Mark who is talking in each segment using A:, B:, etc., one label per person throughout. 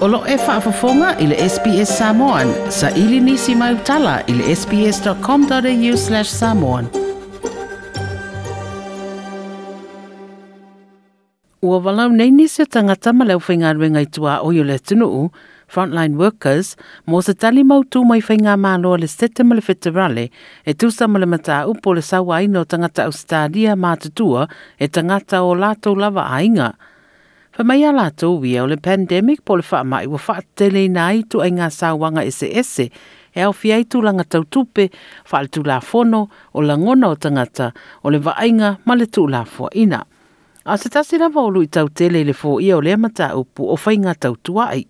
A: Olo e whaafafonga i le SPS Samoan. Sa ili nisi mai utala i le sps.com.au slash samoan. Ua walau nei nisi o tangata ma leo whainga ruenga i tua o yo le tunuu, frontline workers, mo se tali mautu mai whainga māloa le sete ma le wheterale, e tusa ma le mata upo le sawa ino tangata Australia mātutua e tangata o lātou lava ainga. Fa mai ala tō wia o le pandemic po le wha mai wa wha tele nai tu ai ngā sāwanga ese ese e au fiai tu langa tau tupe wha tu la fono o la ngona o tangata o le vainga ma le tu la fua ina. A se tasi lava o lui tau tele le fo ia o le amata upu o whainga tau tuai.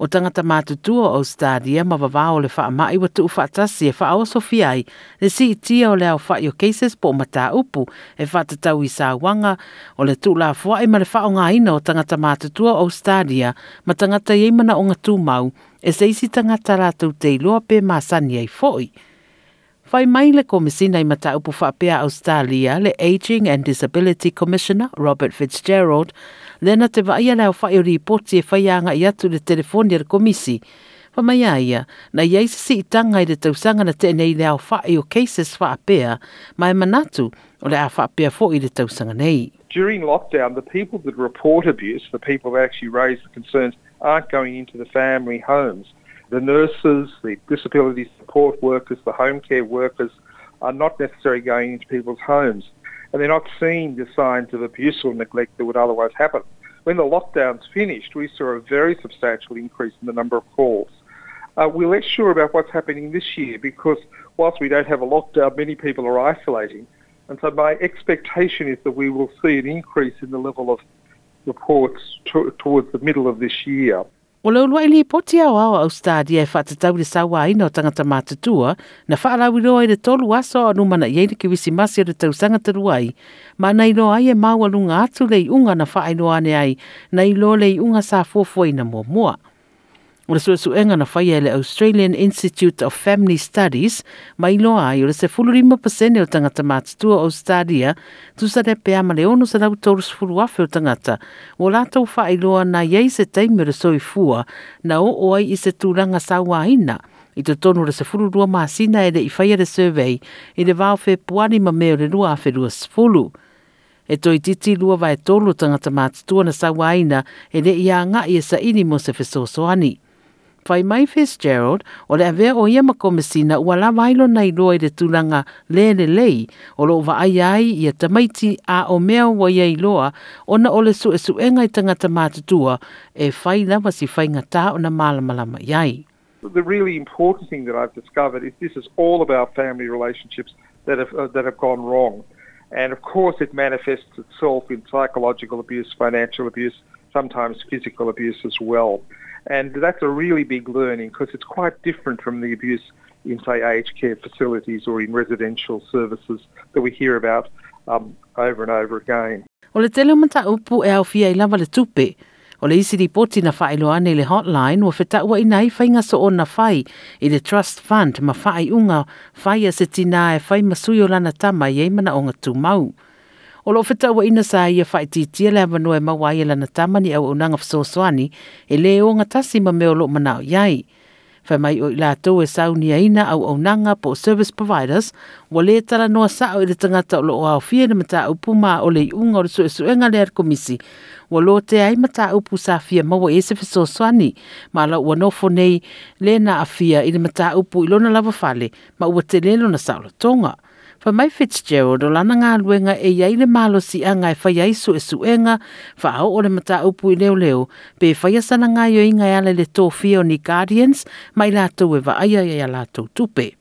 A: O tangata mātutua o stadia ma wawao le wha mai wa tuu whaatasi e wha o sofiai le si tia o le au wha o cases po mata upu e wha tatau i sa wanga o le tuu la fua e ma le wha o ngā ina o tangata mātutua o stadia ma tangata i mana o ngā mau e seisi tangata rātou te iloa pe māsani ai foi. Whai mai le komisina i mata upu whapea Australia le Aging and Disability Commissioner Robert Fitzgerald lena te vai ala o whai o ripoti e whai anga i atu le telefoni le komisi. Wha mai aia, na iei se si itanga i le tausanga na tenei leo whai o cases whapea mai manatu o le a whapea fo i le tausanga nei.
B: During lockdown, the people that report abuse, the people that actually raise the concerns, aren't going into the family homes. The nurses, the disability support workers, the home care workers are not necessarily going into people's homes and they're not seeing the signs of abuse or neglect that would otherwise happen. When the lockdown's finished, we saw a very substantial increase in the number of calls. Uh, we're less sure about what's happening this year because whilst we don't have a lockdown, many people are isolating. And so my expectation is that we will see an increase in the level of reports to, towards the middle of this year.
A: O lau lua ili poti au au au stadi e whaatatau le sawa aina o tangata mātutua, na whaalau iloa i le tolu aso o numana i eile ki wisi masi o le tau sangata ma na ilo ai e maua lunga atu lei unga na whaailoa ane ai, na ilo lei unga sa fuafua mua mua. O le suesuʻega na faia e le Australian Institute of Family Studies ma iloa ai o le 75% o tagata matutua o Australia tusale pea ma le afe o tagata ua latou faailoa na iai se taimi o le soifua na oo ai i se tulaga sauāina i totonu le 12 masina e i faia le survey i le vaofepuani ma mea o le 2020 e toi titi lua vai tolu tangata mātutua na sawaina e le ia ngā ia sa ini mo se fesosoani. Fai mai Fitzgerald o le avea o ia makomesina ua la vailo nei loa i le tulanga le le lei o lo wa ai ai i a tamaiti a o mea wa ia i loa o le su e su enga i tangata mātutua e fai lava si fai ngata o na malamalama iai.
B: The really important thing that I've discovered is this is all about family relationships that have, uh, that have gone wrong. And of course it manifests itself in psychological abuse, financial abuse, sometimes physical abuse as well. And that's a really big learning because it's quite different from the abuse in, say, aged care facilities or in residential services that we hear about um, over and over again.
A: O le tele mata upu e au fia i lava le tupe. O le isi ripoti na whaelo ane le hotline wa whita ua ina i whainga so o na whai i le trust fund ma whai unga whai a se tina e whai masui o lana tama i eimana o ngā mau. O lo fetaua ina sa ia fai le avano e mawa ia lana tamani au unanga fsoswani e le o ngatasi ma meo lo manao yai. Fai mai o i tau e sauni a ina au unanga po service providers wa le tala noa sa o ile tangata o loo au fia na mata upu ma o le unga o le su e le komisi. Wa lo te ai mata upu sa fia mawa e se fsoswani ma la ua nofo nei le na a fia le mata upu lona lava fale ma ua te lelo na sa o tonga. Fa mai Fitzgerald o lana ngā luenga e iai le malo si anga e whai aisu e suenga, fa au o le mata upu i leo leo, pe asana ngā yo ale le fio ni Guardians, mai lātou e lātou tupe.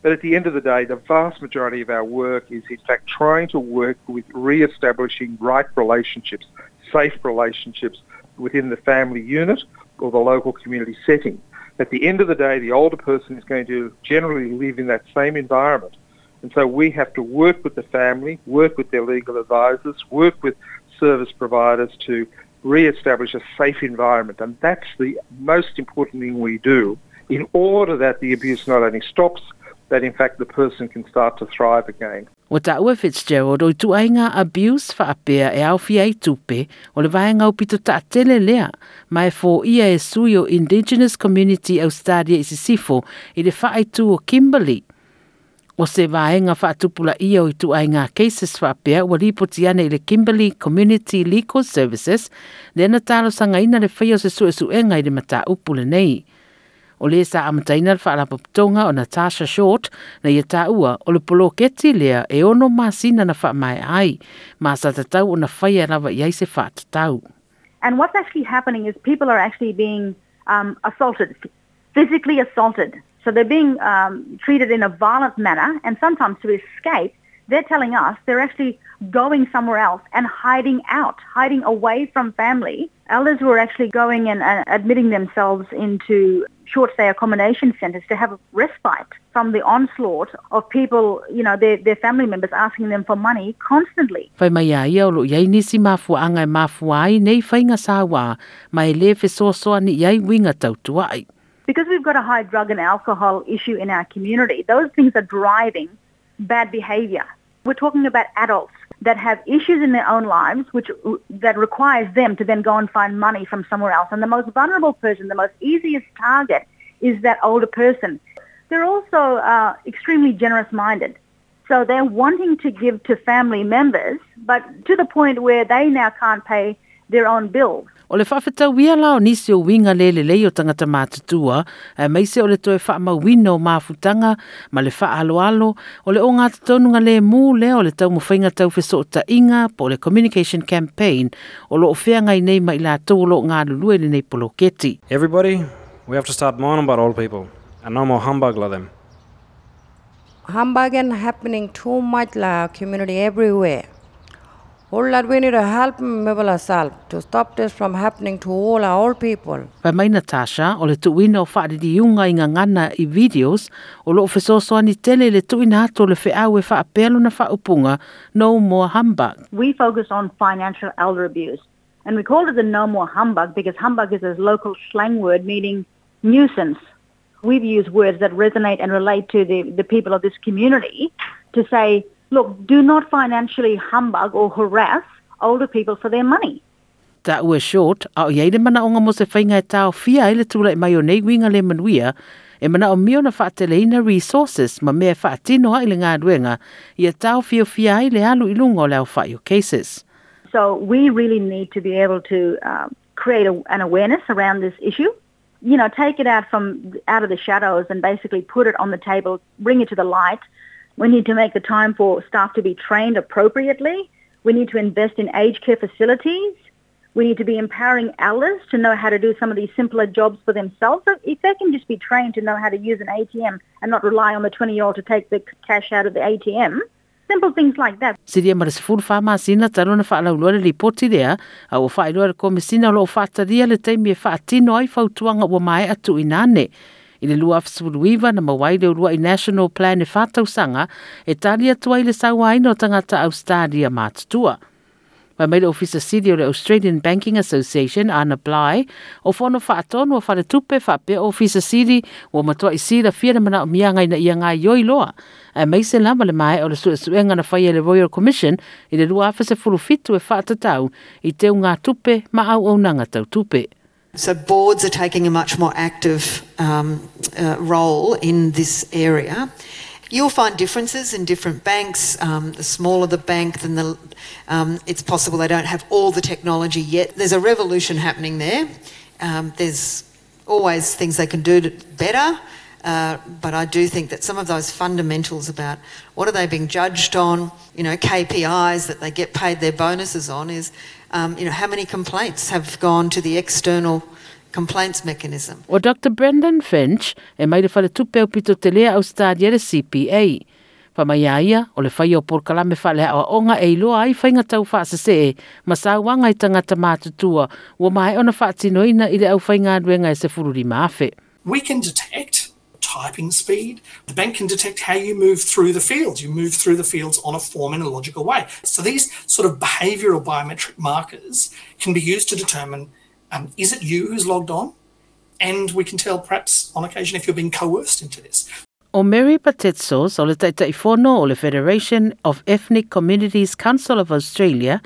B: But at the end of the day, the vast majority of our work is in fact trying to work with re-establishing right relationships, safe relationships within the family unit or the local community setting. At the end of the day, the older person is going to generally live in that same environment. And so we have to work with the family, work with their legal advisors, work with service providers to re-establish a safe environment. And that's the most important thing we do in order that the abuse not only stops, that in fact the person can start to thrive again.
A: O ta ue Fitzgerald o tu ainga abuse fa apea e au fia i tupe o le vaenga o pito ta tele lea mai fo ia e sui o Indigenous Community Australia i sifo i le fa tu o Kimberley. O se vaenga fa tupula ia o tu ai ngā cases fa apea o ripoti ana i le Kimberley Community Legal Services le na talo sanga ina le fai o se su e su i le mata upule nei. O le sa amataina le whaalapaputonga o Natasha Short na ia tā ua o le polo keti lea e ono māsina na wha mai ai. Ma sa tatau o na whaia rawa iai se wha tatau.
C: And what's actually happening is people are actually being um, assaulted, physically assaulted. So they're being um, treated in a violent manner and sometimes to escape, they're telling us they're actually going somewhere else and hiding out, hiding away from family. Elders were actually going and uh, admitting themselves into short stay accommodation centres to have a respite from the onslaught of people, you know, their, their family members asking them for money constantly.
A: Whai mai a ia olo iai nisi mafua anga e ai nei whainga sawa mai le fe so so ni iai winga tautua.
C: Because we've got a high drug and alcohol issue in our community, those things are driving bad behaviour. We're talking about adults that have issues in their own lives which that requires them to then go and find money from somewhere else. And the most vulnerable person, the most easiest target is that older person. They're also uh, extremely generous-minded. So they're wanting to give to family members, but to the point where they now can't pay their own bills.
A: O le whawhetau wia lao nisi o winga le le lei o tangata mātutua, eh, e meise o le toe wha mawina o mafutanga, ma le wha alo alo, o le o ngā taununga le mū le o le tau mo tau wheso o ta inga, po le communication campaign, o lo o whea ngai nei ma i la tau lo ngā lulue le nei polo keti.
D: Everybody, we have to start mourning about old people, and no more humbug like them.
E: Humbugging happening too much like community everywhere. All that we need to help people ourselves to stop this from happening to all our old people.
A: Pai mai Natasha, o le tuina o whaare di unga i ngana i videos, o lo whesoso ani tele le tuina ato le whi au e wha apelo na wha upunga, no more humbug.
C: We focus on financial elder abuse. And we call it the no more humbug because humbug is a local slang word meaning nuisance. We've used words that resonate and relate to the, the people of this community to say, look, do not financially humbug or harass older people for their money.
A: Ta ua short, a o iei mana onga mo se whainga e tau fia ele tula i mai o nei winga le manuia, e mana o mio na whaateleina resources ma mea whaatino ai le ngā ruenga, i a tau fia fia ai le alu ilunga o leo whai o cases.
C: So we really need to be able to uh, create a, an awareness around this issue. You know, take it out from out of the shadows and basically put it on the table, bring it to the light, We need to make the time for staff to be trained appropriately. We need to invest in aged care facilities. We need to be empowering elders to know how to do some of these simpler jobs for themselves. If they can just be trained to know how to use an ATM and not rely on the 20-year-old to take the cash out of the ATM, simple things like that.
A: Siria mara se fulu wha sina taro na wha lau lore li poti rea, a o wha ilua ko mesina lo taria le teimi e wha tino ai whautuanga ua mai atu inane. I le lua afsuluiva na mawai le urua i National Plan e whātausanga e tali atua i le sauaina o tangata Australia mātutua. Mai mai le ofisa siri o le Australian Banking Association, Anna Bly, o whono whaatonu o whare tupe whape o ofisa siri o matua i sira whiana mana o mianga ina ia ngā ioi loa. A mai se lama le mai o le sua suenga na whaia le Royal Commission i le lua afisa furu fitu e whaatatau i teo ngā tupe ma au au nanga tau tupe.
F: So boards are taking a much more active um, uh, role in this area. You'll find differences in different banks. Um, the smaller the bank, then the, um, it's possible they don't have all the technology yet. There's a revolution happening there. Um, there's always things they can do better, uh, but I do think that some of those fundamentals about what are they being judged on, you know, KPIs that they get paid their bonuses on, is um, you know, how many complaints have gone to the external complaints mechanism.
A: O Dr. Brendan Finch e mai le whale tupe o pito te lea Australia le CPA. Pa mai aia, o le whai o por kalame whale a onga e loa ai whainga tau whaasa se e, ma sa wanga i tangata mātutua, ua mai ona whaatinoina i le au whainga aduenga e se fururi maafe.
G: We can detect typing speed. The bank can detect how you move through the fields. You move through the fields on a form in a logical way. So these sort of behavioral biometric markers can be used to determine um, is it you who's logged on? And we can tell perhaps on occasion if you're being coerced into this.
A: O Mary Patetsos o le taitai fono o le Federation of Ethnic Communities Council of Australia,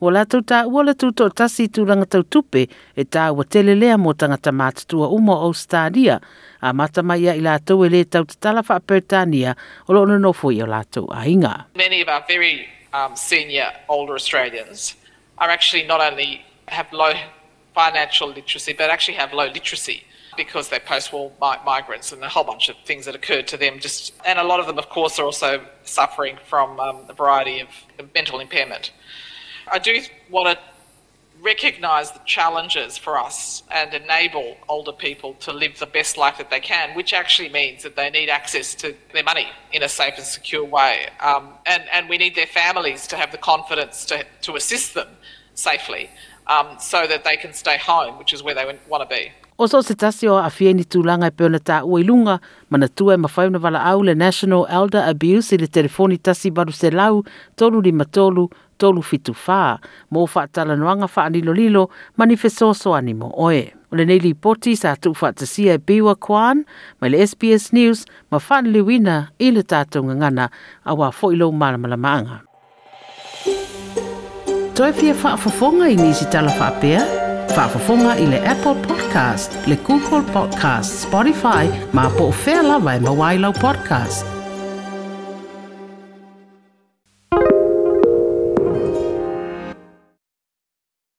A: o la tau ua le tuto tasi tau tupe e tā ua tele lea mo tangata mātutua umo o Stadia, a mata mai ia i la tau e le tau tatala wha o lo no fo i o la a inga.
H: Many of our very um, senior older Australians are actually not only have low financial literacy, but actually have low literacy because they're post-war mi- migrants and a whole bunch of things that occurred to them. Just and a lot of them, of course, are also suffering from um, a variety of mental impairment. I do want to recognise the challenges for us and enable older people to live the best life that they can, which actually means that they need access to their money in a safe and secure way. Um, and, and we need their families to have the confidence to, to assist them safely um, so that they can stay home, which is where they want to be.
A: O so se tasi o a fieni tūlanga e peona tā ua ilunga, mana tua e mawhauna wala au le National Elder Abuse i le telefoni tasi baru se lau, tolu lima tolu, tolu fitu whā, mō whaatala noanga wha anilo lilo, manifestoso animo oe. O le neili poti sa tu whaatasia e biwa kwaan, mai le SBS News, ma whaan liwina i le tātou ngangana, a wā fōilo malamala Toi fia whaafafonga i nisi tala whaapea? Whaafafonga i le Apple Podcast, le Google Podcast, Spotify, ma po o whea lawa e mawailau podcast.